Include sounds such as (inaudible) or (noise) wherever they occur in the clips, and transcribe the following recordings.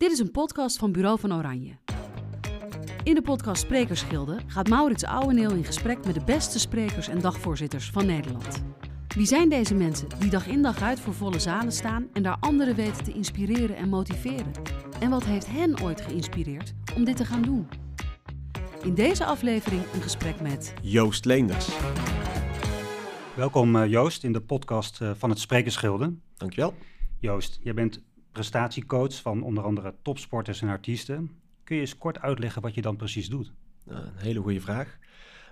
Dit is een podcast van Bureau van Oranje. In de podcast Sprekersgilde gaat Maurits Ouweneel in gesprek met de beste sprekers en dagvoorzitters van Nederland. Wie zijn deze mensen die dag in dag uit voor volle zalen staan en daar anderen weten te inspireren en motiveren? En wat heeft hen ooit geïnspireerd om dit te gaan doen? In deze aflevering een gesprek met Joost Leenders. Welkom eh, Joost in de podcast eh, van het Sprekersgilde. Dankjewel. Joost, jij bent prestatiecoach van onder andere topsporters en artiesten. Kun je eens kort uitleggen wat je dan precies doet? Een hele goede vraag.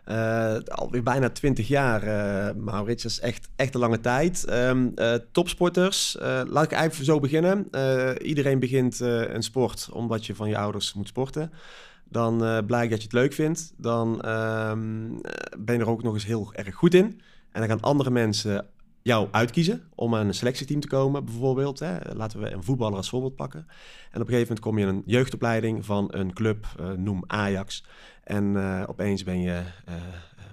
Uh, alweer bijna 20 jaar, uh, Maurits. Dat is echt, echt een lange tijd. Um, uh, topsporters, laat ik even zo beginnen. iedereen begint een sport omdat je van je ouders moet sporten. Dan blijkt dat je het leuk vindt. Dan um, ben je er ook nog eens heel erg goed in. En dan gaan andere mensen jou uitkiezen om aan een selectieteam te komen, bijvoorbeeld. Hè. Laten we een voetballer als voorbeeld pakken. En op een gegeven moment kom je een jeugdopleiding van een club, uh, noem Ajax. En uh, opeens ben je, uh,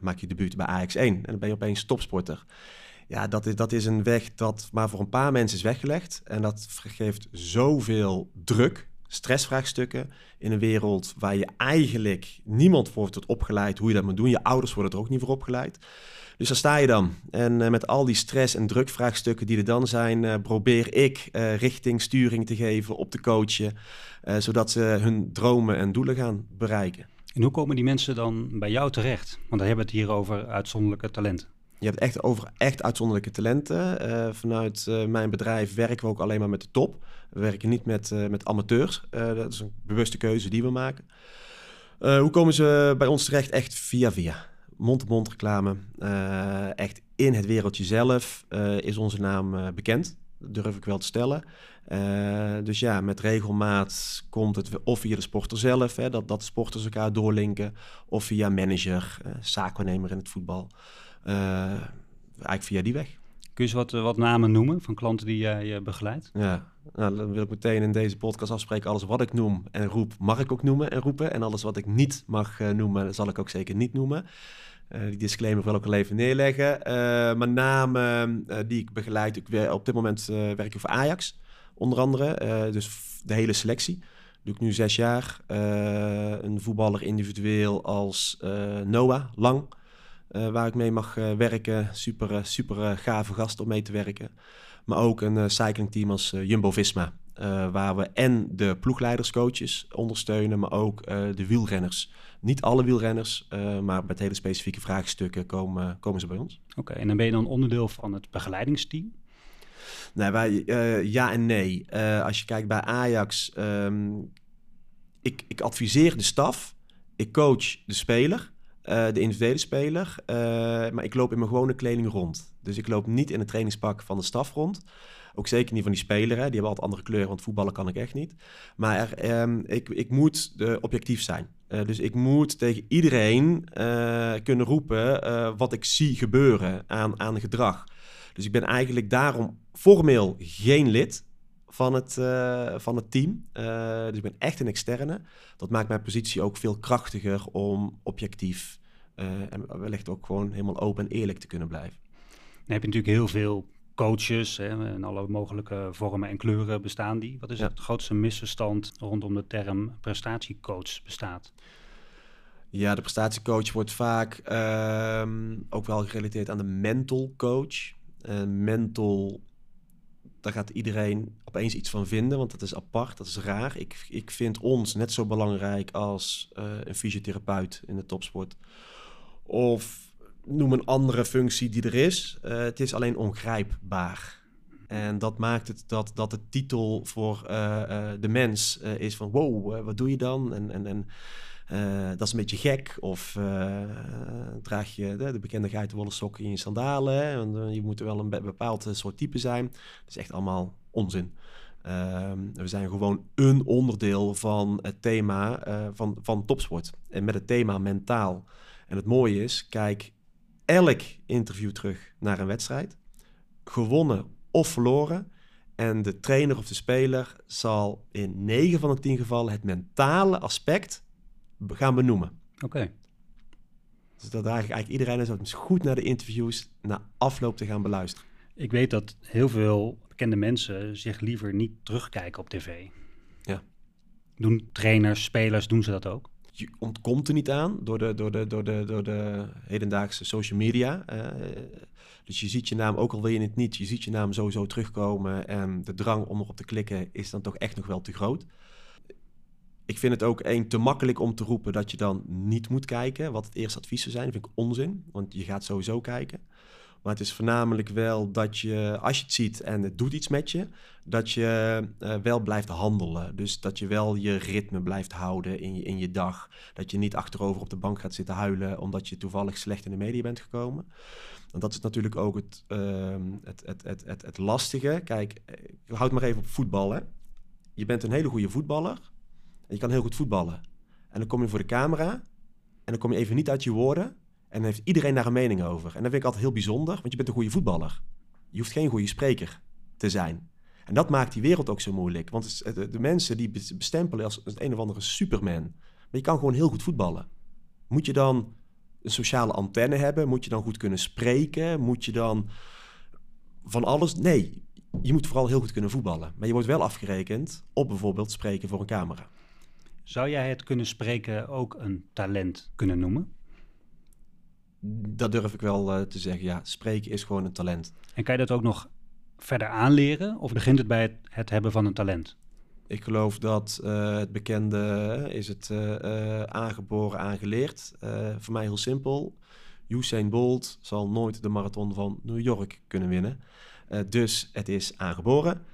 maak je debuut bij Ajax 1 en dan ben je opeens topsporter. Ja, dat is, dat is een weg dat maar voor een paar mensen is weggelegd. En dat geeft zoveel druk, stressvraagstukken in een wereld waar je eigenlijk niemand voor wordt opgeleid hoe je dat moet doen. Je ouders worden er ook niet voor opgeleid. Dus daar sta je dan. En uh, met al die stress- en drukvraagstukken die er dan zijn, uh, probeer ik uh, richting, sturing te geven, op te coachen, zodat ze hun dromen en doelen gaan bereiken. En hoe komen die mensen dan bij jou terecht? Want dan hebben we het hier over uitzonderlijke talenten. Je hebt echt over echt uitzonderlijke talenten. vanuit mijn bedrijf werken we ook alleen maar met de top. We werken niet met, met amateurs. dat is een bewuste keuze die we maken. hoe komen ze bij ons terecht? Echt via via mond-to-mond reclame. Echt in het wereldje zelf is onze naam bekend. Dat durf ik wel te stellen. dus ja, met regelmaat komt het of via de sporter zelf, hè, dat, dat sporters elkaar doorlinken, of via manager, zaakwaarnemer in het voetbal. Eigenlijk via die weg. Kun je eens wat, wat namen noemen van klanten die jij begeleidt? Ja, nou, dan wil ik meteen in deze podcast afspreken. Alles wat ik noem en roep, mag ik ook noemen en roepen. En alles wat ik niet mag noemen, zal ik ook zeker niet noemen. Uh, die disclaimer wil ik al even neerleggen. Uh, mijn namen uh, die ik begeleid, ik weer, op dit moment werk ik voor Ajax, onder andere. dus de hele selectie. Doe ik nu zes jaar. een voetballer individueel als Noah Lang, waar ik mee mag werken. Super, super gave gast om mee te werken. Maar ook een cyclingteam als Jumbo-Visma. Uh, waar we en de ploegleiderscoaches ondersteunen, maar ook uh, de wielrenners. Niet alle wielrenners, uh, maar met hele specifieke vraagstukken komen, komen ze bij ons. Oké, okay, en dan ben je dan onderdeel van het begeleidingsteam? Nee, wij, ja en nee. als je kijkt bij Ajax, um, ik, ik adviseer de staf, ik coach de speler. Uh, de individuele speler. Uh, maar ik loop in mijn gewone kleding rond. Dus ik loop niet in het trainingspak van de staf rond. Ook zeker niet van die speler. Hè. Die hebben altijd andere kleuren, want voetballen kan ik echt niet. Maar um, ik, ik moet uh, objectief zijn. dus ik moet tegen iedereen kunnen roepen wat ik zie gebeuren aan, aan gedrag. Dus ik ben eigenlijk daarom formeel geen lid van het, uh, van het team. Uh, dus ik ben echt een externe. Dat maakt mijn positie ook veel krachtiger om objectief uh, en wellicht ook gewoon helemaal open en eerlijk te kunnen blijven. Dan heb je natuurlijk heel veel coaches hè, en alle mogelijke vormen en kleuren bestaan die. Wat is ja. het grootste misverstand rondom de term prestatiecoach bestaat? Ja, de prestatiecoach wordt vaak uh, ook wel gerelateerd aan de mental coach. Mental daar gaat iedereen opeens iets van vinden, want dat is apart, dat is raar. Ik, ik vind ons net zo belangrijk als uh, een fysiotherapeut in de topsport. Of noem een andere functie die er is. Uh, het is alleen ongrijpbaar. En dat maakt het dat, dat de titel voor uh, de mens is van wow, wat doe je dan? En, en, en uh, dat is een beetje gek. Of uh, draag je de, de bekende geitenwolle sokken in je sandalen. Want, uh, je moet wel een bepaald soort type zijn. Dat is echt allemaal onzin. Ehm, we zijn gewoon een onderdeel van het thema van, van topsport. En met het thema mentaal. En het mooie is, kijk elk interview terug naar een wedstrijd. Gewonnen of verloren. En de trainer of de speler zal in 9 van de 10 gevallen het mentale aspect gaan benoemen. Oké. Okay. Dus dat eigenlijk, eigenlijk iedereen is goed naar de interviews na afloop te gaan beluisteren. Ik weet dat heel veel bekende mensen zich liever niet terugkijken op tv. Ja. Doen trainers, spelers, doen ze dat ook? Je ontkomt er niet aan door de, door de, door de, door de hedendaagse social media. Uh, dus je ziet je naam, ook al wil je het niet, je ziet je naam sowieso terugkomen. En de drang om erop te klikken is dan toch echt nog wel te groot. Ik vind het ook één te makkelijk om te roepen dat je dan niet moet kijken. Wat het eerste advies zou zijn, dat vind ik onzin. Want je gaat sowieso kijken. Maar het is voornamelijk wel dat je, als je het ziet en het doet iets met je, dat je uh, wel blijft handelen. Dus dat je wel je ritme blijft houden in je, in je dag. Dat je niet achterover op de bank gaat zitten huilen omdat je toevallig slecht in de media bent gekomen. Want dat is natuurlijk ook het, uh, het, het, het, het, het lastige. Kijk, eh, houd maar even op voetballen. Je bent een hele goede voetballer. En je kan heel goed voetballen. En dan kom je voor de camera. En dan kom je even niet uit je woorden. En dan heeft iedereen daar een mening over. En dat vind ik altijd heel bijzonder, want je bent een goede voetballer. Je hoeft geen goede spreker te zijn. En dat maakt die wereld ook zo moeilijk. Want de mensen die bestempelen als een of andere superman. Maar je kan gewoon heel goed voetballen. Moet je dan een sociale antenne hebben? Moet je dan goed kunnen spreken? Moet je dan van alles? Nee, je moet vooral heel goed kunnen voetballen. Maar je wordt wel afgerekend op bijvoorbeeld spreken voor een camera. Zou jij het kunnen spreken ook een talent kunnen noemen? Dat durf ik wel uh, te zeggen, ja. Spreken is gewoon een talent. En kan je dat ook nog verder aanleren? Of begint het bij het, het hebben van een talent? Ik geloof dat uh, het bekende is het uh, aangeboren, aangeleerd. voor mij heel simpel. Usain Bolt zal nooit de marathon van New York kunnen winnen. dus het is aangeboren.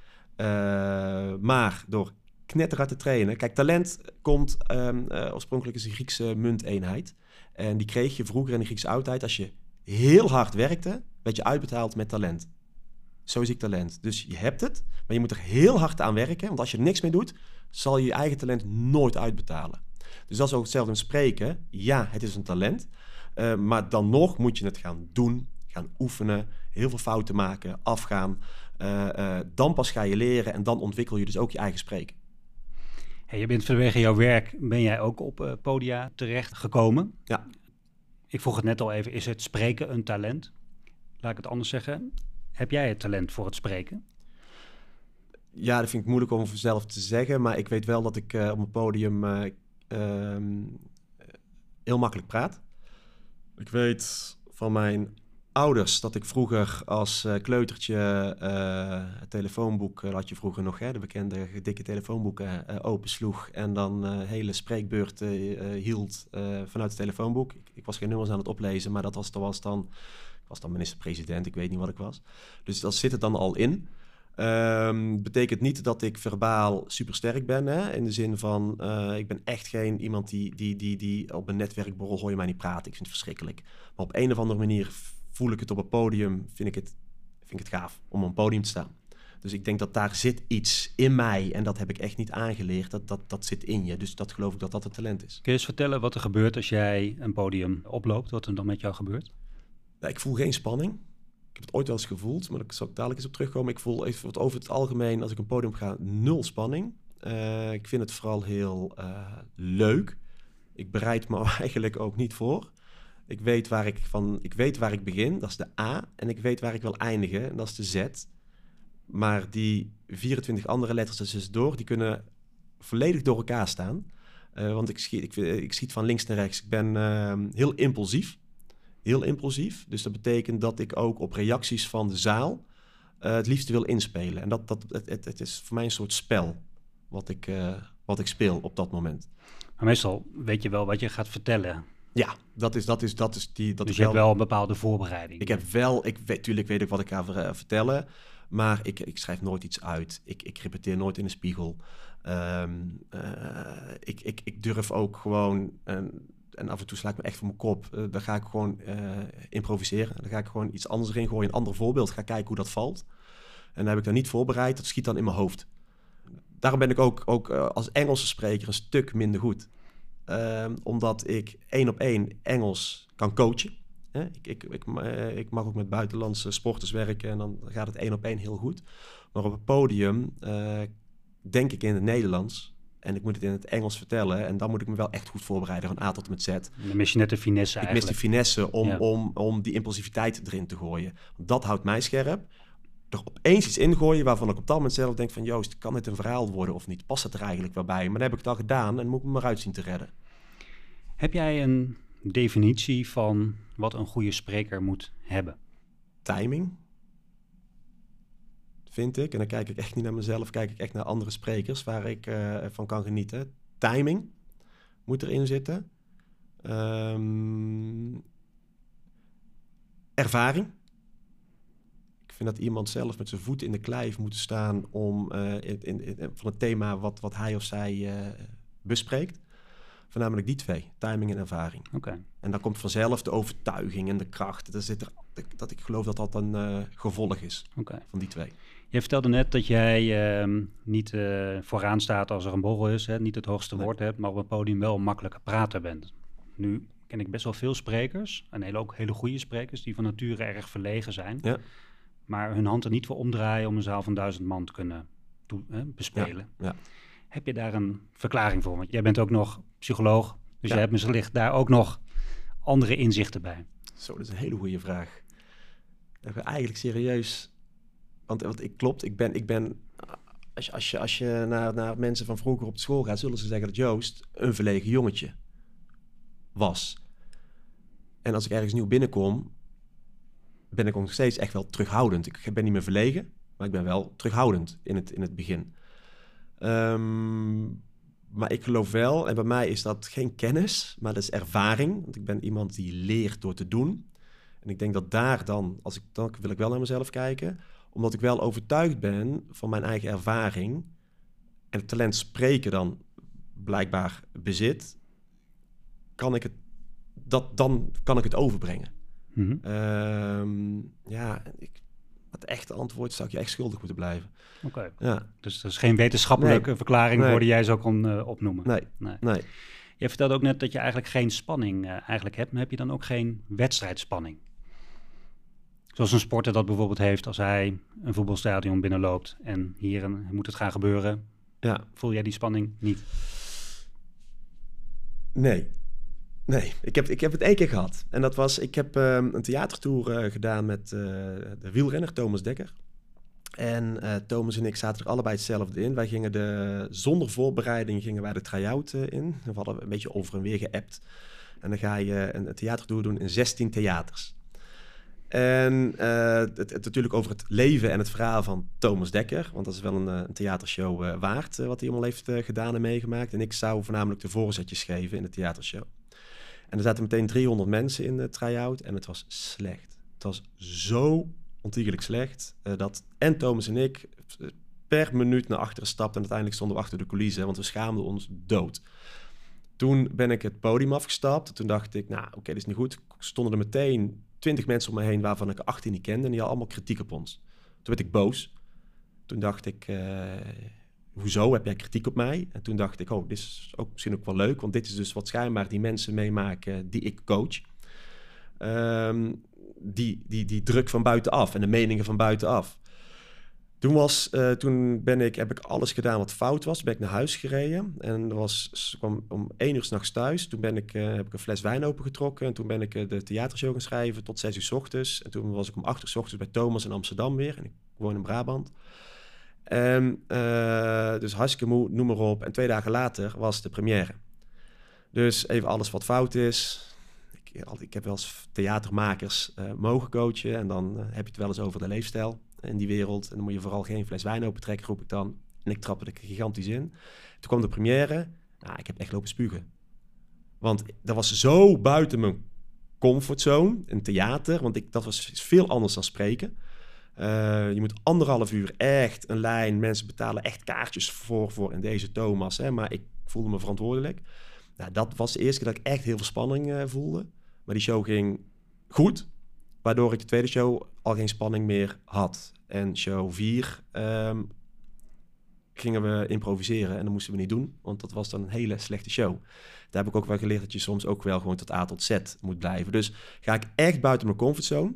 maar door knetterhard te trainen. Kijk, talent komt um, oorspronkelijk is een Griekse munteenheid. En die kreeg je vroeger in de Griekse oudheid. Als je heel hard werkte, werd je uitbetaald met talent. Zo zie ik talent. Dus je hebt het, maar je moet er heel hard aan werken. Want als je er niks mee doet, zal je je eigen talent nooit uitbetalen. Dus dat is ook hetzelfde spreken. Ja, het is een talent. Uh, maar dan nog moet je het gaan doen, gaan oefenen, heel veel fouten maken, afgaan. Uh, dan pas ga je leren en dan ontwikkel je dus ook je eigen spreken. Hey, je bent vanwege jouw werk, ben jij ook op podia terecht gekomen? Ja. Ik vroeg het net al even, is het spreken een talent? Laat ik het anders zeggen. Heb jij het talent voor het spreken? Ja, dat vind ik moeilijk om zelf te zeggen. Maar ik weet wel dat ik uh, op een podium uh, uh, heel makkelijk praat. Ik weet van mijn ouders dat ik vroeger als kleutertje het telefoonboek, had je vroeger nog, hè, de bekende dikke telefoonboeken, opensloeg. En dan hele spreekbeurten hield vanuit het telefoonboek. Ik, ik, was geen nummers aan het oplezen, maar dat was, dat was dan was dan minister-president, ik weet niet wat ik was. Dus dat zit er dan al in. Um, betekent niet dat ik verbaal super sterk ben. Hè? In de zin van, uh, ik ben echt geen iemand die, die, die, die op een netwerkborrel hoor je mij niet praten. Ik vind het verschrikkelijk. Maar op een of andere manier voel ik het op een podium, vind ik het, vind ik het gaaf om op een podium te staan. Dus ik denk dat daar zit iets in mij en dat heb ik echt niet aangeleerd. Dat, dat, dat zit in je. Dus dat geloof ik dat dat het talent is. Kun je eens vertellen wat er gebeurt als jij een podium oploopt? Wat er dan met jou gebeurt? ik voel geen spanning. Ik heb het ooit wel eens gevoeld, maar daar zal ik dadelijk eens op terugkomen. Ik voel even over het algemeen, als ik een podium ga, nul spanning. Uh, ik vind het vooral heel uh, leuk. Ik bereid me (laughs) eigenlijk ook niet voor. Ik weet, waar ik van, ik weet waar ik begin, dat is de A. En ik weet waar ik wil eindigen, en dat is de Z. Maar die 24 andere letters er door, die kunnen volledig door elkaar staan. Uh, want ik schiet, ik, ik schiet van links naar rechts. Ik ben heel impulsief heel impulsief. Dus dat betekent dat ik ook op reacties van de zaal uh, het liefst wil inspelen. En dat, dat, het, het, is voor mij een soort spel wat ik, wat ik speel op dat moment. Maar meestal weet je wel wat je gaat vertellen. Ja, dat is, dat is, dat is die. Dat dus je wel, hebt wel een bepaalde voorbereiding. Ik heb wel, ik weet, tuurlijk weet ik wat ik ga ver, vertellen, maar ik, ik schrijf nooit iets uit. Ik, ik repeteer nooit in de spiegel. Um, uh, ik, ik, ik durf ook gewoon en af en toe sla ik me echt voor mijn kop. Uh, dan ga ik gewoon uh, improviseren. Dan ga ik gewoon iets anders erin gooien, een ander voorbeeld. Ga kijken hoe dat valt. En dan heb ik dat niet voorbereid. Dat schiet dan in mijn hoofd. Daarom ben ik ook, ook als Engelse spreker een stuk minder goed. Ehm, omdat ik één op één Engels kan coachen. Ik, ik, ik, ik, mag ook met buitenlandse sporters werken en dan gaat het één op één heel goed. Maar op het podium denk ik in het Nederlands en ik moet het in het Engels vertellen. En dan moet ik me wel echt goed voorbereiden van A tot met Z. Dan mis je net de finesse eigenlijk. Ik mis de finesse om, om, om die impulsiviteit erin te gooien. Dat houdt mij scherp. er opeens iets ingooien waarvan ik op dat moment zelf denk van... Joost, kan dit een verhaal worden of niet? Past het er eigenlijk wel bij? Maar dan heb ik het al gedaan en moet ik me maar uit zien te redden. Heb jij een definitie van wat een goede spreker moet hebben? Timing, vind ik. En dan kijk ik echt niet naar mezelf, kijk ik echt naar andere sprekers waar ik uh, van kan genieten. Timing moet erin zitten. Um, ervaring. Ik vind dat iemand zelf met zijn voet in de klei moet staan om uh, in, van het thema wat, wat hij of zij uh, bespreekt. Voornamelijk die twee, timing en ervaring. Oké. En dan komt vanzelf de overtuiging en de kracht. Er zit er, dat ik geloof dat dat een uh, gevolg is okay. van die twee. Je vertelde net dat jij uh, niet uh, vooraan staat als er een borrel is, hè, niet het hoogste nee. woord hebt, maar op een podium wel een makkelijke prater bent. Nu ken ik best wel veel sprekers, en hele, ook hele goede sprekers, die van nature erg verlegen zijn, ja. maar hun hand er niet voor omdraaien om een zaal van duizend man te kunnen bespelen. Ja. Ja. Heb je daar een verklaring voor? Want jij bent ook nog psycholoog, dus je hebt misschien daar ook nog andere inzichten bij. Zo, dat is een hele goede vraag. Dat we eigenlijk serieus want, want ik klopt, ik ben, ik ben als je, als je, als je naar, naar mensen van vroeger op school gaat, zullen ze zeggen dat Joost een verlegen jongetje was. En als ik ergens nieuw binnenkom, ben ik nog steeds echt wel terughoudend. Ik ben niet meer verlegen, maar ik ben wel terughoudend in het, in het begin. Um, maar ik geloof wel, en bij mij is dat geen kennis, maar dat is ervaring. Want ik ben iemand die leert door te doen. En ik denk dat daar dan, als ik, dan wil ik wel naar mezelf kijken omdat ik wel overtuigd ben van mijn eigen ervaring en het talent spreken dan blijkbaar bezit, kan ik het, dat, dan kan ik het overbrengen. Mhm. Ehm, ja, ik, het echte antwoord zou ik je echt schuldig moeten blijven. Oké. Ja. Dus dat is geen wetenschappelijke Nee. verklaring Nee. voor die jij zo kon eh, opnoemen. Nee, Nee. nee. Je vertelde ook net dat je eigenlijk geen spanning eh, eigenlijk hebt, maar heb je dan ook geen wedstrijdspanning? Zoals een sporter dat bijvoorbeeld heeft als hij een voetbalstadion binnenloopt en hier een, moet het gaan gebeuren. Ja, Voel jij die spanning niet? nee. Nee, ik heb, ik heb het één keer gehad. En dat was, ik heb ehm, een theatertour eh, gedaan met eh, de wielrenner Thomas Dekker. En eh, Thomas en ik zaten er allebei hetzelfde in. Wij gingen de, zonder voorbereiding gingen wij de try-out in. We hadden een beetje over en weer geappt. En dan ga je een, theatertour doen in 16 theaters. En het, het natuurlijk over het leven en het verhaal van Thomas Dekker. Want dat is wel een, een theatershow waard, wat hij allemaal heeft gedaan en meegemaakt. En ik zou voornamelijk de voorzetjes geven in de theatershow. En er zaten meteen 300 mensen in de try-out en het was slecht. Het was zo ontiegelijk slecht eh, dat en Thomas en ik eh, per minuut naar achteren stapten. En uiteindelijk stonden we achter de coulissen, want we schaamden ons dood. Toen ben ik het podium afgestapt. Toen dacht ik, nou oké, dit is niet goed. Stonden er meteen 20 mensen om me heen waarvan ik er 18 niet kende. En die hadden allemaal kritiek op ons. Toen werd ik boos. Toen dacht ik, eh, hoezo heb jij kritiek op mij? En toen dacht ik, oh, dit is ook misschien ook wel leuk. Want dit is dus wat schijnbaar die mensen meemaken die ik coach. Ehm, die, die, die druk van buitenaf en de meningen van buitenaf. Toen, was, eh, toen ben ik, heb ik alles gedaan wat fout was. Ben ik naar huis gereden. En was, kwam om één uur s'nachts thuis. Toen ben ik, eh, heb ik een fles wijn opengetrokken. En toen ben ik eh, de theatershow gaan schrijven tot zes uur s ochtends. En toen was ik om acht uur s ochtends bij Thomas in Amsterdam weer. En ik woon in Brabant. En eh, dus hartstikke moe, noem maar op. En twee dagen later was de première. Dus even alles wat fout is. Ik, ik heb wel eens theatermakers eh, mogen coachen. En dan eh, heb je het wel eens over de leefstijl in die wereld. En dan moet je vooral geen fles wijn opentrekken, roep ik dan. En ik trapte er gigantisch in. Toen kwam de première. Nou, ik heb echt lopen spugen. Want dat was zo buiten mijn comfortzone, een theater. Want ik, dat was veel anders dan spreken. Eh, je moet anderhalf uur echt een lijn. Mensen betalen echt kaartjes voor, voor in deze Thomas. Hè, maar ik voelde me verantwoordelijk. Nou, dat was de eerste keer dat ik echt heel veel spanning eh, voelde. Maar die show ging goed. Waardoor ik de tweede show al geen spanning meer had. En show 4 gingen we improviseren. En dat moesten we niet doen. Want dat was dan een hele slechte show. Daar heb ik ook wel geleerd dat je soms ook wel gewoon tot A tot Z moet blijven. Dus ga ik echt buiten mijn comfortzone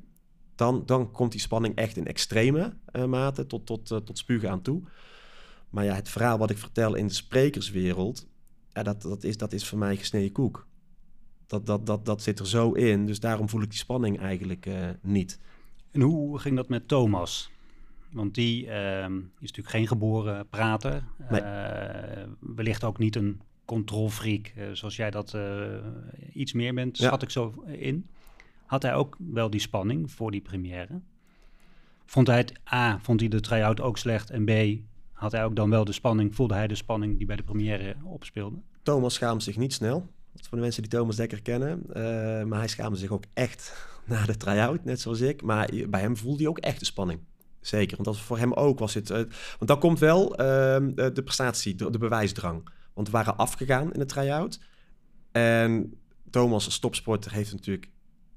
dan, dan komt die spanning echt in extreme eh, mate tot, tot, eh, tot spugen aan toe. Maar ja, het verhaal wat ik vertel in de sprekerswereld, ja, dat, dat, is, dat is voor mij gesneden koek. Dat, dat, dat, dat zit er zo in, dus daarom voel ik die spanning eigenlijk eh, niet. En hoe ging dat met Thomas? Want die is natuurlijk geen geboren prater. Nee. Wellicht ook niet een controlfreak, zoals jij dat iets meer bent, Ja. schat ik zo in. Had hij ook wel die spanning voor die première? Vond hij het A, vond hij de try-out ook slecht? En B, had hij ook dan wel de spanning, voelde hij de spanning die bij de première opspeelde? Thomas schaamt zich niet snel. Voor de mensen die Thomas Dekker kennen. Eh, maar hij schaamde zich ook echt (laughs) na de try-out, net zoals ik. Maar bij hem voelde hij ook echt de spanning. Zeker, want dat voor hem ook was het... eh, want dan komt wel ehm, de, de prestatie, de, de bewijsdrang. Want we waren afgegaan in de try-out. En Thomas als topsporter heeft natuurlijk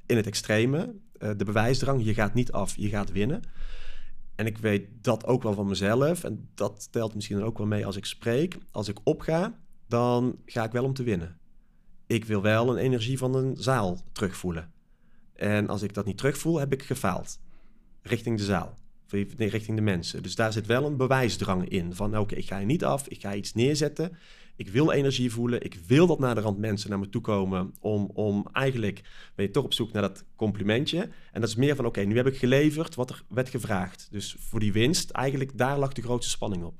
in het extreme eh, de bewijsdrang. Je gaat niet af, je gaat winnen. En ik weet dat ook wel van mezelf. En dat telt misschien ook wel mee als ik spreek. Als ik opga, dan ga ik wel om te winnen. Ik wil wel een energie van een zaal terugvoelen. En als ik dat niet terugvoel, heb ik gefaald. Richting de zaal. Nee, richting de mensen. Dus daar zit wel een bewijsdrang in. Van oké, ik ga je niet af. Ik ga iets neerzetten. Ik wil energie voelen. Ik wil dat naar de rand mensen naar me toe komen. Om, om eigenlijk ben je toch op zoek naar dat complimentje. En dat is meer van oké, nu heb ik geleverd wat er werd gevraagd. Dus voor die winst, eigenlijk daar lag de grootste spanning op.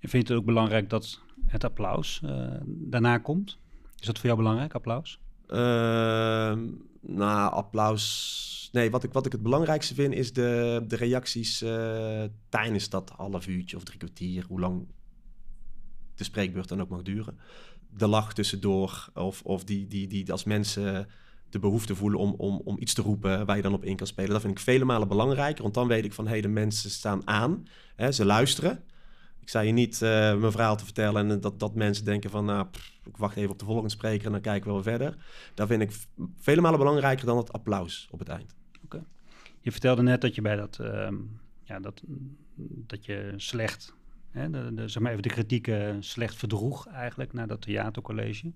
En vind je het ook belangrijk dat het applaus eh, daarna komt? Is dat voor jou belangrijk, applaus? Ehm, nou, applaus. Nee, wat ik, wat ik het belangrijkste vind is de, de reacties eh, tijdens dat half uurtje of drie kwartier, hoe lang de spreekbeurt dan ook mag duren. De lach tussendoor, of, of die, die, die als mensen de behoefte voelen om, om, om iets te roepen waar je dan op in kan spelen. Dat vind ik vele malen belangrijker, want dan weet ik van hé, hey, de mensen staan aan, hè, ze luisteren. Ik sta je niet eh, mijn verhaal te vertellen en dat, dat mensen denken van, nou, ik wacht even op de volgende spreker en dan kijken we wel verder. Dat vind ik vele malen belangrijker dan het applaus op het eind. Je vertelde net dat je bij dat, ehm, ja, dat, dat je slecht, hè, de, de, zeg maar even de kritieken slecht verdroeg eigenlijk naar dat theatercollege.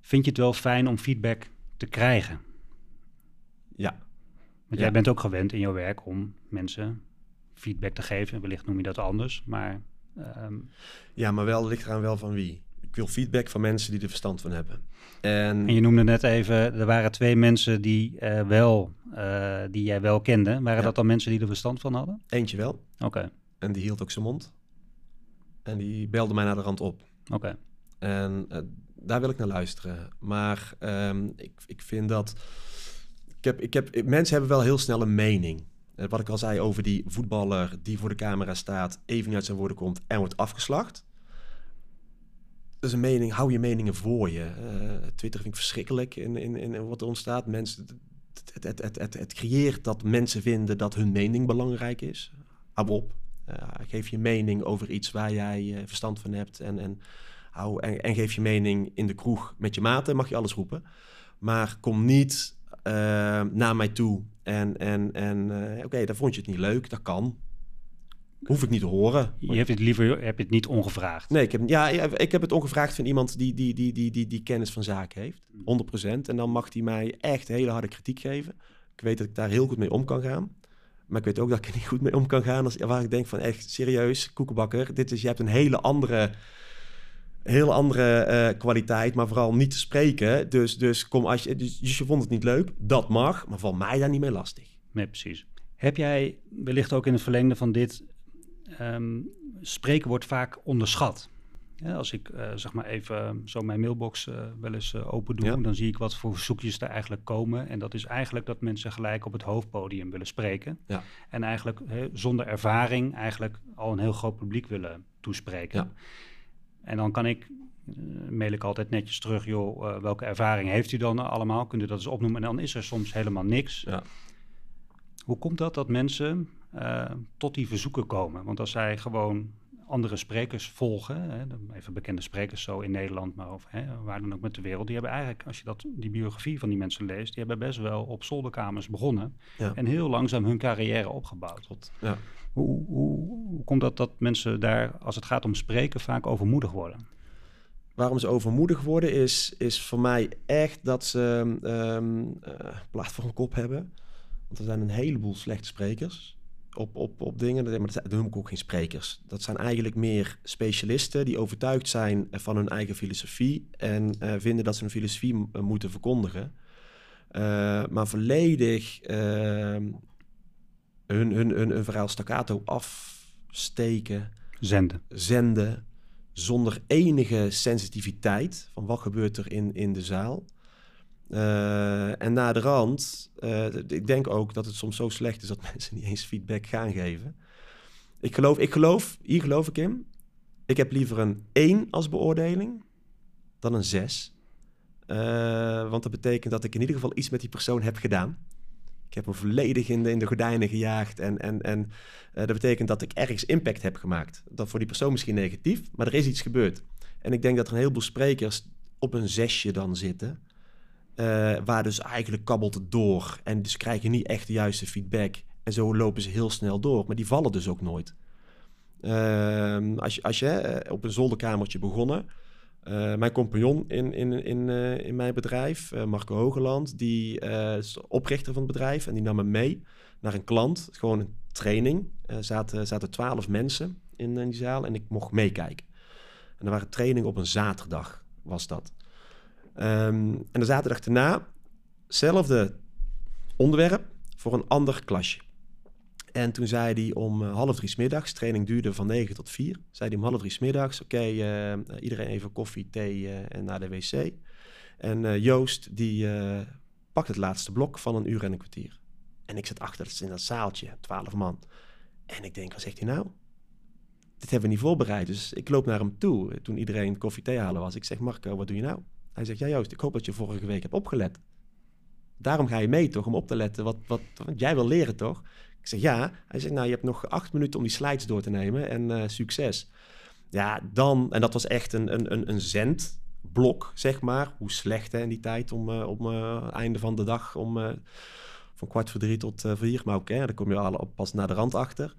Vind je het wel fijn om feedback te krijgen? Ja, Want Ja. jij bent ook gewend in jouw werk om mensen feedback te geven. Wellicht noem je dat anders, maar ehm, ja maar wel ligt eraan wel van wie. Ik wil feedback van mensen die er verstand van hebben. En, En je noemde net even, er waren twee mensen die, eh, wel, eh, die jij wel kende. Waren Ja. dat dan mensen die er verstand van hadden? eentje wel, Oké, en die hield ook zijn mond. En die belde mij naar de rand op. oké. En eh, daar wil ik naar luisteren. Maar ehm, ik, ik vind dat. Ik heb, ik heb, mensen hebben wel heel snel een mening. Eh, wat ik al zei over die voetballer die voor de camera staat, even uit zijn woorden komt en wordt afgeslacht. Dat is een mening, hou je meningen voor je. Eh, Twitter vind ik verschrikkelijk in, in, in wat er ontstaat. Mensen, het, het, het, het, het creëert dat mensen vinden dat hun mening belangrijk is. Hou op. Eh, geef je mening over iets waar jij eh, verstand van hebt. En, en, hou, en, en geef je mening in de kroeg met je maten, mag je alles roepen. Maar kom niet eh, naar mij toe en, en, en oké, dan vond je het niet leuk. Dat kan. Hoef ik niet te horen. Je hebt het liever heb je het niet ongevraagd. Nee, ik heb, ja, ja, ik heb het ongevraagd van iemand die, die, die, die, die, die kennis van zaken heeft. 100%. En dan mag hij mij echt hele harde kritiek geven. Ik weet dat ik daar heel goed mee om kan gaan. Maar ik weet ook dat ik er niet goed mee om kan gaan. Als, waar ik denk van echt serieus, koekenbakker. Dit is, je hebt een hele andere, hele andere eh, kwaliteit. Maar vooral niet te spreken. Dus, dus, kom als je, dus, dus je vond het niet leuk. Dat mag. Maar val mij daar niet mee lastig. Nee, precies. Heb jij wellicht ook in het verlengde van dit... ehm, spreken wordt vaak onderschat. Ja, als ik eh, zeg maar even zo mijn mailbox eh, wel eens eh, open doe... Ja. dan zie ik wat voor verzoekjes er eigenlijk komen. En dat is eigenlijk dat mensen gelijk op het hoofdpodium willen spreken. Ja. En eigenlijk zonder ervaring eigenlijk al een heel groot publiek willen toespreken. Ja. En dan kan ik, mail ik altijd netjes terug... joh, welke ervaring heeft u dan allemaal? Kunt u dat eens opnoemen? En dan is er soms helemaal niks. Ja. Hoe komt dat dat mensen tot die verzoeken komen? Want als zij gewoon andere sprekers volgen, hè, even bekende sprekers zo in Nederland, maar of hè, waar dan ook met de wereld, die hebben eigenlijk, als je dat, die biografie van die mensen leest, die hebben best wel op zolderkamers begonnen Ja. en heel langzaam hun carrière opgebouwd. Tot, ja. Hoe, hoe, hoe komt dat dat mensen daar, als het gaat om spreken, vaak overmoedig worden? Waarom ze overmoedig worden is, is voor mij echt dat ze eh, plaat voor een kop hebben. Want er zijn een heleboel slechte sprekers op, op, op dingen. Maar dat noem ik ook geen sprekers. Dat zijn eigenlijk meer specialisten die overtuigd zijn van hun eigen filosofie. En eh, vinden dat ze hun filosofie eh, moeten verkondigen. Eh, maar volledig ehm, hun, hun, hun, hun verhaal staccato afsteken, Zenden. zenden, zonder enige sensitiviteit van wat gebeurt er in, in de zaal. Eh, en na de rand, eh, ik denk ook dat het soms zo slecht is dat (laughs) mensen niet eens feedback gaan geven. Ik geloof, ik geloof, hier geloof ik in. Ik heb liever een 1 als beoordeling dan een 6. Eh, want dat betekent dat ik in ieder geval iets met die persoon heb gedaan. Ik heb hem volledig in de, in de gordijnen gejaagd. En, en, en dat betekent dat ik ergens impact heb gemaakt. Dat voor die persoon misschien negatief, maar er is iets gebeurd. En ik denk dat er een heleboel sprekers op een zesje dan zitten. Eh, waar dus eigenlijk kabbelt het door. En dus krijg je niet echt de juiste feedback. En zo lopen ze heel snel door. Maar die vallen dus ook nooit. Ehm, als je, als je eh, op een zolderkamertje begonnen. eh, mijn compagnon in, in, in, in mijn bedrijf, Marco Hogeland, die is oprichter van het bedrijf. En die nam me mee naar een klant. Gewoon een training. Er zaten, zaten twaalf mensen in, in die zaal en ik mocht meekijken. En er waren trainingen op een zaterdag, was dat. Ehm, en de zaterdag daarna, hetzelfde onderwerp voor een ander klasje. En toen zei hij om eh, half drie middags, training duurde van 9 tot 4. Zei hij om half drie middags, oké, eh, iedereen even koffie, thee eh, en naar de wc. En Joost, die pakt het laatste blok van een uur en een kwartier. En ik zit achter in dat zaaltje, 12 man. En ik denk, wat zegt hij nou? Dit hebben we niet voorbereid. Dus ik loop naar hem toe, toen iedereen koffie, thee halen was. Ik zeg, Marco, wat doe je nou? Hij zegt, ja Joost, ik hoop dat je vorige week hebt opgelet. Daarom ga je mee toch, om op te letten. Wat, wat, want jij wil leren toch? Ik zeg ja. Hij zegt, nou, je hebt nog acht minuten om die slides door te nemen en eh, succes. Ja, dan, en dat was echt een, een, een, een zendblok, zeg maar. Hoe slecht hè, in die tijd om, eh, om eh, einde van de dag, om van kwart voor drie tot vier. Maar ook, hè, daar kom je al pas naar de rand achter.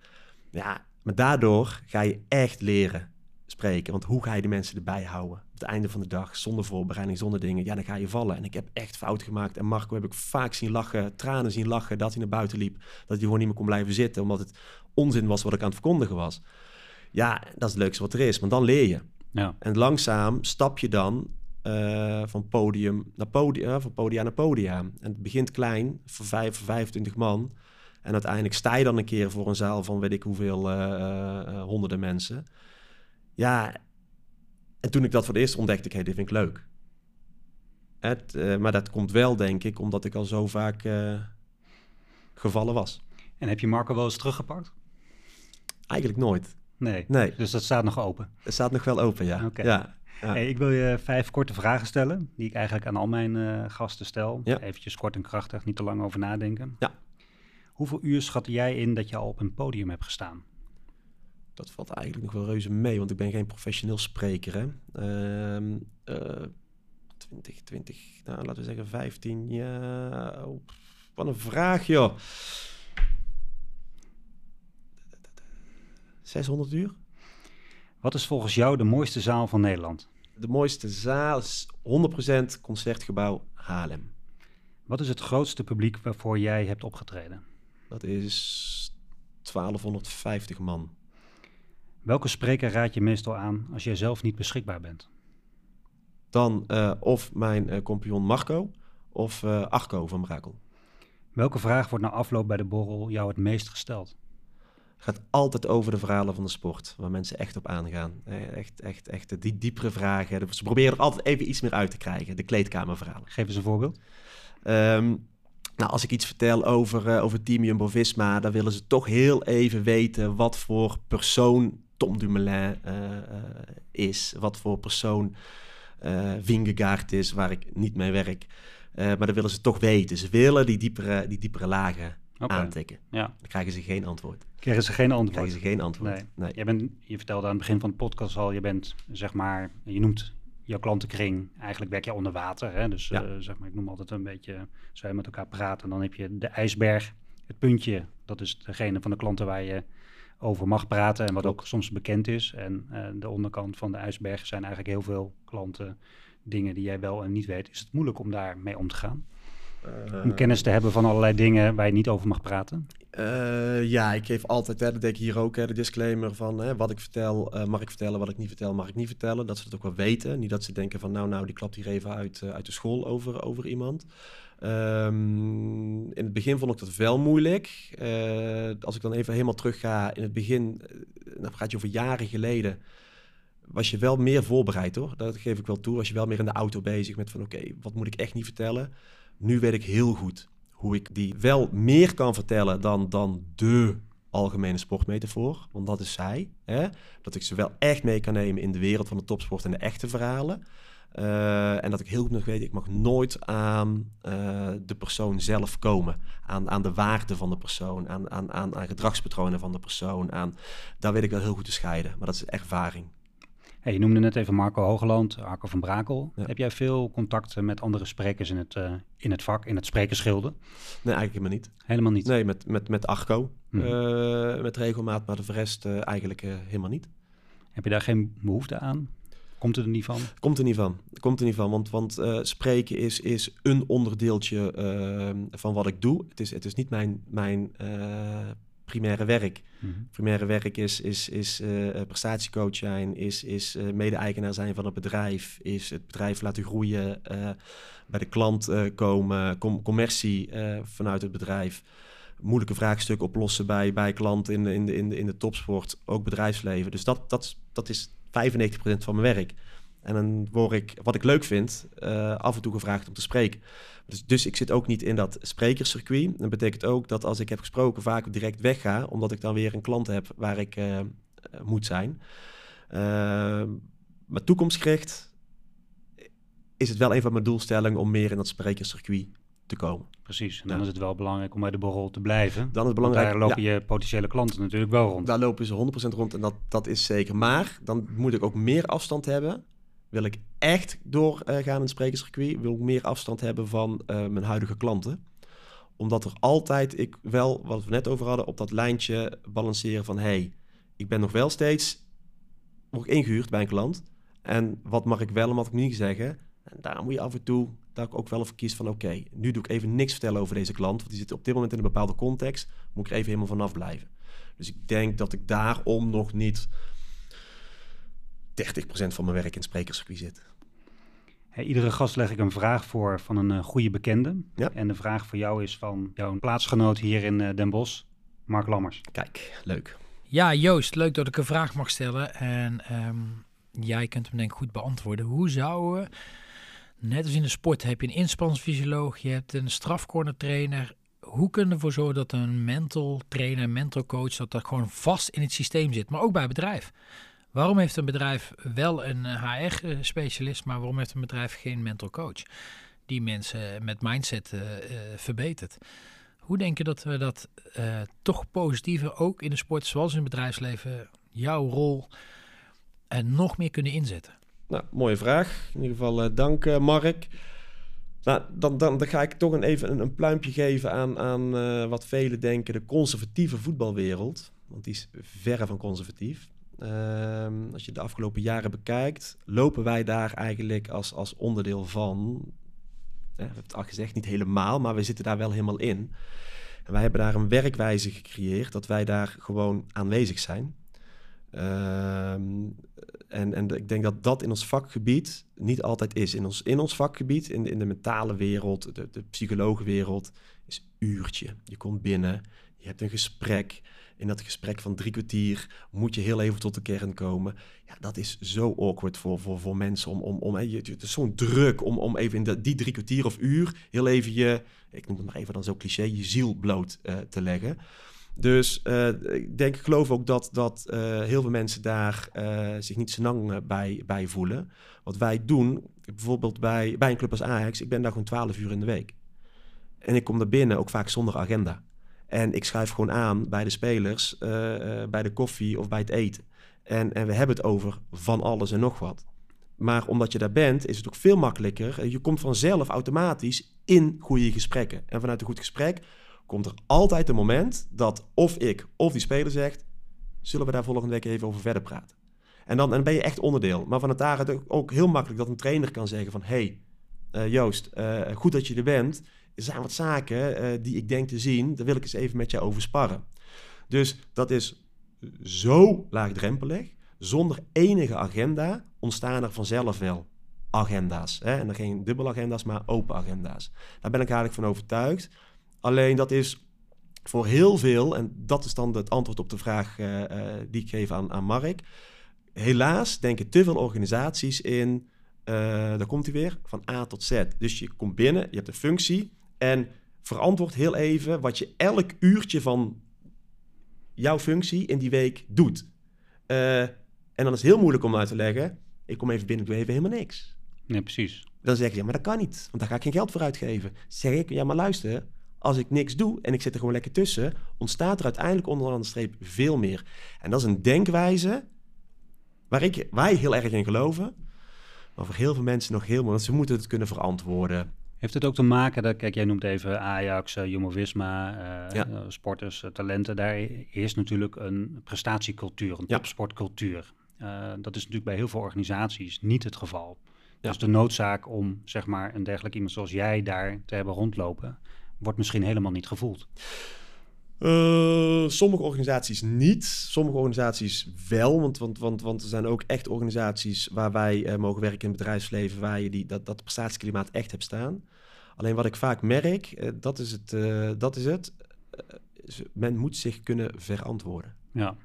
Ja, maar daardoor ga je echt leren spreken. Want hoe ga je de mensen erbij houden? Het einde van de dag, zonder voorbereiding, zonder dingen. Ja, dan ga je vallen. En ik heb echt fout gemaakt. En Marco heb ik vaak zien lachen, tranen zien lachen, dat hij naar buiten liep. Dat hij gewoon niet meer kon blijven zitten, omdat het onzin was wat ik aan het verkondigen was. Ja, dat is het leukste wat er is. Want dan leer je. Ja. En langzaam stap je dan eh, van podium naar podium, eh, van podia naar podia. En het begint klein, voor, vijf, voor 25 man. En uiteindelijk sta je dan een keer voor een zaal van weet ik hoeveel eh, honderden mensen. Ja, en toen ik dat voor het eerst ontdekte, ik, hey, dit vind ik leuk. Het, eh, maar dat komt wel, denk ik, omdat ik al zo vaak eh, gevallen was. En heb je Marco wel eens teruggepakt? Eigenlijk nooit. Nee. Nee, Dus dat staat nog open. het staat nog wel open, ja. Ja. Hey, ik wil je vijf korte vragen stellen, die ik eigenlijk aan al mijn eh, gasten stel. Ja. Eventjes kort en krachtig, niet te lang over nadenken. Ja. Hoeveel uur schat jij in dat je al op een podium hebt gestaan? Dat valt eigenlijk nog wel reuze mee, want ik ben geen professioneel spreker. Hè. Ehm, eh, 20, 20, nou laten we zeggen 15 jaar. Oh, wat een vraag, joh. 600 uur? Wat is volgens jou de mooiste zaal van Nederland? De mooiste zaal is 100% Concertgebouw Haarlem. Wat is het grootste publiek waarvoor jij hebt opgetreden? Dat is 1250 man. Welke spreker raad je meestal aan als jij zelf niet beschikbaar bent? Dan eh, of mijn eh, compagnon Marco of eh Arco van Brakel. Welke vraag wordt na afloop bij de borrel jou het meest gesteld? Het gaat altijd over de verhalen van de sport, waar mensen echt op aangaan. Echt, echt, echt die diepere vragen. Ze proberen er altijd even iets meer uit te krijgen, de kleedkamerverhalen. Geef eens een voorbeeld. Ehm, nou, als ik iets vertel over, eh, over Team Jumbo-Visma, dan willen ze toch heel even weten wat voor persoon Tom Dumoulin eh, eh, is. Wat voor persoon eh Vingegaard is, waar ik niet mee werk. Eh, maar dat willen ze toch weten. Ze willen die diepere, die diepere lagen Oké. aantikken. Ja, Dan krijgen ze geen antwoord. krijgen ze geen antwoord. krijgen ze geen antwoord. Nee. Nee. Jij bent, je vertelde aan het begin van de podcast al, je bent zeg maar, je noemt jouw klantenkring, eigenlijk werk je onder water. Hè? Dus Ja. eh, zeg maar, ik noem altijd een beetje, zo je met elkaar praten. Dan heb je de ijsberg, het puntje, dat is degene van de klanten waar je over mag praten en wat ook soms bekend is. En eh, de onderkant van de ijsberg zijn eigenlijk heel veel klanten, dingen die jij wel en niet weet. Is het moeilijk om daarmee om te gaan? Om kennis te hebben van allerlei dingen waar je niet over mag praten? Uh, ja, ik geef altijd, hè, dat denk ik hier ook, hè, de disclaimer van hè, wat ik vertel, uh, mag ik vertellen, wat ik niet vertel, mag ik niet vertellen. Dat ze het ook wel weten. Niet dat ze denken van, nou, nou, die klapt hier even uit, uh, uit de school over, over iemand. Um, in het begin vond ik dat wel moeilijk. als ik dan even helemaal terug ga, in het begin, dan gaat je over jaren geleden, was je wel meer voorbereid hoor. Dat geef ik wel toe. Was je wel meer in de auto bezig met van, oké, wat moet ik echt niet vertellen? Nu weet ik heel goed hoe ik die wel meer kan vertellen dan, dan de algemene sportmetafoor. Want dat is zij. Hè? Dat ik ze wel echt mee kan nemen in de wereld van de topsport en de echte verhalen. Uh, en dat ik heel goed nog weet, ik mag nooit aan uh, de persoon zelf komen. Aan, aan de waarde van de persoon, aan, aan, aan, aan gedragspatronen van de persoon. Aan, daar weet ik wel heel goed te scheiden. Maar dat is ervaring. Hey, je noemde net even Marco Hogeland, Arco van Brakel. Heb jij veel contacten met andere sprekers in het, uh, in het vak, in het sprekersschilden? Nee, eigenlijk helemaal niet. Helemaal niet? Nee, met, met, met Arco, -hmm. uh, met regelmaat, maar de rest eigenlijk helemaal niet. Heb je daar geen behoefte aan? Komt het er niet van? Komt er niet van. Komt er niet van, want, want spreken is, is een onderdeeltje van wat ik doe. Het is, het is niet mijn, mijn primaire werk. Mm -hmm. Primaire werk is, is, is uh, prestatiecoach zijn, is, is uh, mede-eigenaar zijn van het bedrijf, is het bedrijf laten groeien, uh, bij de klant komen, com commercie vanuit het bedrijf, moeilijke vraagstukken oplossen bij, bij klanten in de, in, de, in, de, in de topsport, ook bedrijfsleven. Dus dat, dat, dat is 95% van mijn werk. En dan word ik, wat ik leuk vind, af en toe gevraagd om te spreken. Dus, dus ik zit ook niet in dat sprekerscircuit. Dat betekent ook dat als ik heb gesproken vaak direct wegga, omdat ik dan weer een klant heb waar ik uh, moet zijn. Uh, maar toekomstgericht is het wel een van mijn doelstellingen om meer in dat sprekerscircuit te komen. Precies, en dan ja. is het wel belangrijk om bij de borrel te blijven. Dan is het belangrijk. daar lopen ja. je potentiële klanten natuurlijk wel rond. Daar lopen ze 100% rond en dat, dat is zeker. Maar dan moet ik ook meer afstand hebben wil ik echt doorgaan in het sprekerscircuit, wil ik meer afstand hebben van uh, mijn huidige klanten. Omdat er altijd, ik wel, wat we net over hadden, op dat lijntje balanceren van... hey, ik ben nog wel steeds nog ingehuurd bij een klant. En wat mag ik wel en wat ik niet zeggen? En daar moet je af en toe, dat ik ook wel even kies van... oké, nu doe ik even niks vertellen over deze klant... want die zit op dit moment in een bepaalde context. Moet ik er even helemaal vanaf blijven. Dus ik denk dat ik daarom nog niet 30% van mijn werk in sprekerscircuit zit. Hey, iedere gast leg ik een vraag voor van een uh, goede bekende. Ja. En de vraag voor jou is van jouw plaatsgenoot hier in uh, Den Bosch, Mark Lammers. Kijk, leuk. Ja, Joost, leuk dat ik een vraag mag stellen. En um, jij kunt hem denk ik goed beantwoorden. Hoe zouden, net als in de sport, heb je een inspanningsfysioloog, je hebt een strafcorner trainer. Hoe kunnen we ervoor zorgen dat een mental trainer, mental coach, dat dat gewoon vast in het systeem zit, maar ook bij bedrijf? Waarom heeft een bedrijf wel een HR-specialist, maar waarom heeft een bedrijf geen mental coach die mensen met mindset uh, uh, verbetert? Hoe denk je dat we dat toch positiever ook in de sport, zoals in het bedrijfsleven, jouw rol en nog meer kunnen inzetten? Nou, mooie vraag. In ieder geval dank Mark. Nou, dan, dan, dan, ga ik toch een, even een, pluimpje geven aan, aan wat velen denken de conservatieve voetbalwereld. Want die is verre van conservatief. Um, als je de afgelopen jaren bekijkt, lopen wij daar eigenlijk als, als onderdeel van. we hebben het al gezegd, niet helemaal, maar we zitten daar wel helemaal in. En wij hebben daar een werkwijze gecreëerd dat wij daar gewoon aanwezig zijn. Um, en, en ik denk dat dat in ons vakgebied niet altijd is. In ons, in ons vakgebied, in, in de mentale wereld, de, de psychologenwereld, is uurtje. Je komt binnen, je hebt een gesprek in dat gesprek van drie kwartier moet je heel even tot de kern komen. Ja, dat is zo awkward voor, voor, voor mensen. Om, om, om, het is zo'n druk om, om even in die drie kwartier of uur heel even je, ik noem het maar even dan zo cliché, je ziel bloot uh, te leggen. Dus uh, ik denk, ik geloof ook dat, dat uh, heel veel mensen daar uh, zich niet lang bij, bij voelen. Wat wij doen, bijvoorbeeld bij, bij een club als Ajax, ik ben daar gewoon 12 uur in de week. En ik kom daar binnen ook vaak zonder agenda. En ik schuif gewoon aan bij de spelers, bij de koffie of bij het eten. En, en we hebben het over van alles en nog wat. Maar omdat je daar bent, is het ook veel makkelijker. Je komt vanzelf automatisch in goede gesprekken. En vanuit een goed gesprek komt er altijd een moment dat of ik of die speler zegt: Zullen we daar volgende week even over verder praten? En dan, ben je echt onderdeel. Maar van het daar ook heel makkelijk dat een trainer kan zeggen: van... Hey, uh, Joost, uh, goed dat je er bent. er zijn wat zaken eh, die ik denk te zien, daar wil ik eens even met jou over sparren. Dus dat is zo laagdrempelig, zonder enige agenda ontstaan er vanzelf wel agenda's. Hè? En dan geen dubbele agenda's, maar open agenda's. Daar ben ik eigenlijk van overtuigd. Alleen dat is voor heel veel, en dat is dan het antwoord op de vraag uh, uh, die ik geef aan, aan Mark. Helaas denken te veel organisaties in, uh, daar komt hij weer, van A tot Z. Dus je komt binnen, je hebt een functie en verantwoord heel even wat je elk uurtje van jouw functie in die week doet. en dan is het heel moeilijk om uit te leggen, ik kom even binnen, doe even helemaal niks. Nee, precies. Dan zeg je, ja, maar dat kan niet, want daar ga ik geen geld voor uitgeven. Zeg ik, ja, maar luister, als ik niks doe en ik zit er gewoon lekker tussen, ontstaat er uiteindelijk onder de streep veel meer. En dat is een denkwijze waar ik, wij heel erg in geloven, maar voor heel veel mensen nog helemaal, want ze moeten het kunnen verantwoorden. Heeft het ook te maken, dat, kijk, jij noemt even Ajax, uh, uh, Ja. uh, sporters, uh, talenten. Daar is natuurlijk een prestatiecultuur, een Ja. topsportcultuur. Dat is natuurlijk bij heel veel organisaties niet het geval. Ja. Dus de noodzaak om, zeg maar, een dergelijk iemand zoals jij daar te hebben rondlopen, wordt misschien helemaal niet gevoeld. Eh, sommige organisaties niet, sommige organisaties wel. Want, want, want, want er zijn ook echt organisaties waar wij eh, mogen werken in het bedrijfsleven, waar je die, dat, dat prestatieklimaat echt hebt staan. Alleen wat ik vaak merk, eh, dat is het, dat is het men moet zich kunnen verantwoorden. Ja.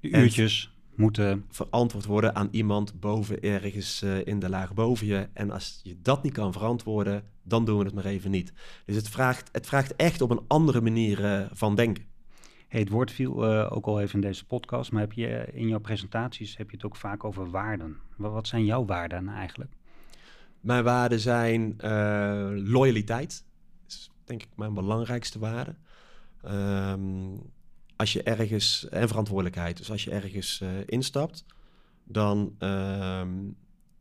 De En- uurtjes moeten, Verantwoord worden aan iemand boven ergens eh, in de laag boven je. En als je dat niet kan verantwoorden, dan doen we het maar even niet. Dus het vraagt, het vraagt echt op een andere manier eh, van denken. Hey, het woord viel eh, ook al even in deze podcast, maar heb je in jouw presentaties heb je het ook vaak over waarden. Wat, wat zijn jouw waarden nou eigenlijk? Mijn waarden zijn loyaliteit. Dat is denk ik mijn belangrijkste waarde. Ehm, als je ergens, en verantwoordelijkheid. Dus als je ergens eh, instapt, dan ehm,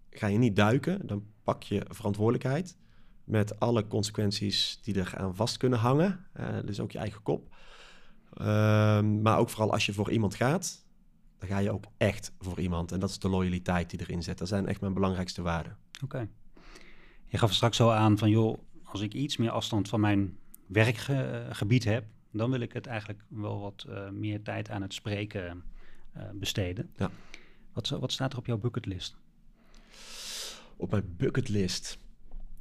ga je niet duiken. Dan pak je verantwoordelijkheid. Met alle consequenties die er aan vast kunnen hangen. Dus ook je eigen kop. Ehm, maar ook vooral als je voor iemand gaat, dan ga je ook echt voor iemand. En dat is de loyaliteit die erin zit. Dat zijn echt mijn belangrijkste waarden. Oké. Je gaf straks zo aan van, joh, als ik iets meer afstand van mijn werkgebied heb, dan wil ik het eigenlijk wel wat eh, meer tijd aan het spreken eh, besteden. Ja. Wat, wat staat er op jouw bucketlist? op mijn bucketlist.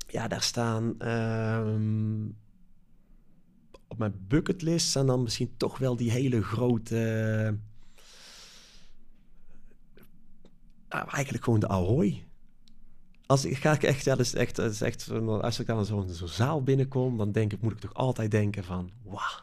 Ja, daar staan. ehm, op mijn bucketlist staan dan misschien toch wel die hele grote. nou, eigenlijk gewoon de Ahoy. Als ik ga ik echt, ja, dat is echt, dat is echt, als ik dan zo'n zo'n zaal binnenkom, dan denk ik, moet ik toch altijd denken van, wauw,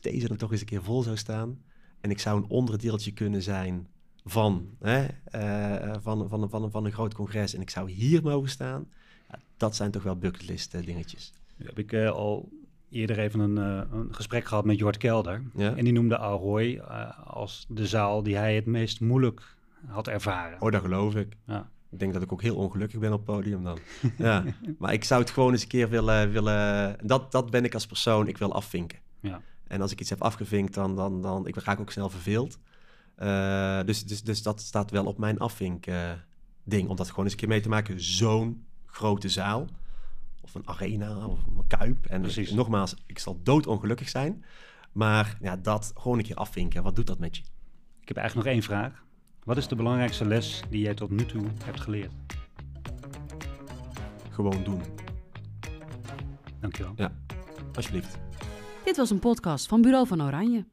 deze dan toch eens een keer vol zou staan en ik zou een onderdeeltje kunnen zijn van, hè, eh, van, van, van, van een groot congres en ik zou hier mogen staan, ja, dat zijn toch wel bucketlist eh, dingetjes. Heb ik eh, al eerder even een, eh, een gesprek gehad met Jort Kelder. Ja? En die noemde Ahoy eh, als de zaal die hij het meest moeilijk had ervaren. Oh, dat geloof ik. Ja. Ik denk dat ik ook heel ongelukkig ben op het podium dan. (laughs) ja. Maar ik zou het gewoon eens een keer willen... willen dat, dat ben ik als persoon. Ik wil afvinken. Ja. En als ik iets heb afgevinkt, dan, dan, dan ik raak ook snel verveeld. Eh, dus, dus, dus dat staat wel op mijn afvink ding. Om dat gewoon eens een keer mee te maken. Zo'n grote zaal. Of een arena, of een kuip. En Precies. nogmaals, ik zal doodongelukkig zijn. Maar ja, dat gewoon een keer afvinken. Wat doet dat met je? Ik heb eigenlijk nog één vraag. Wat is de belangrijkste les die jij tot nu toe hebt geleerd? Gewoon doen. Dankjewel. Ja, alsjeblieft. Dit was een podcast van Bureau van Oranje.